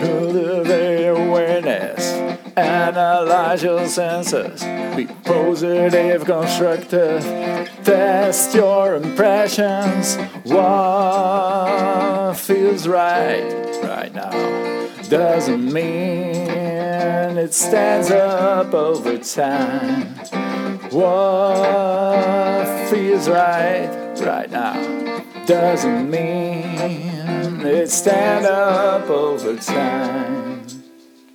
Cultivate awareness, analyze your senses, be positive, constructive, test your impressions. What feels right right now doesn't mean it stands up over time. What feels right right now doesn't mean it stand up over time.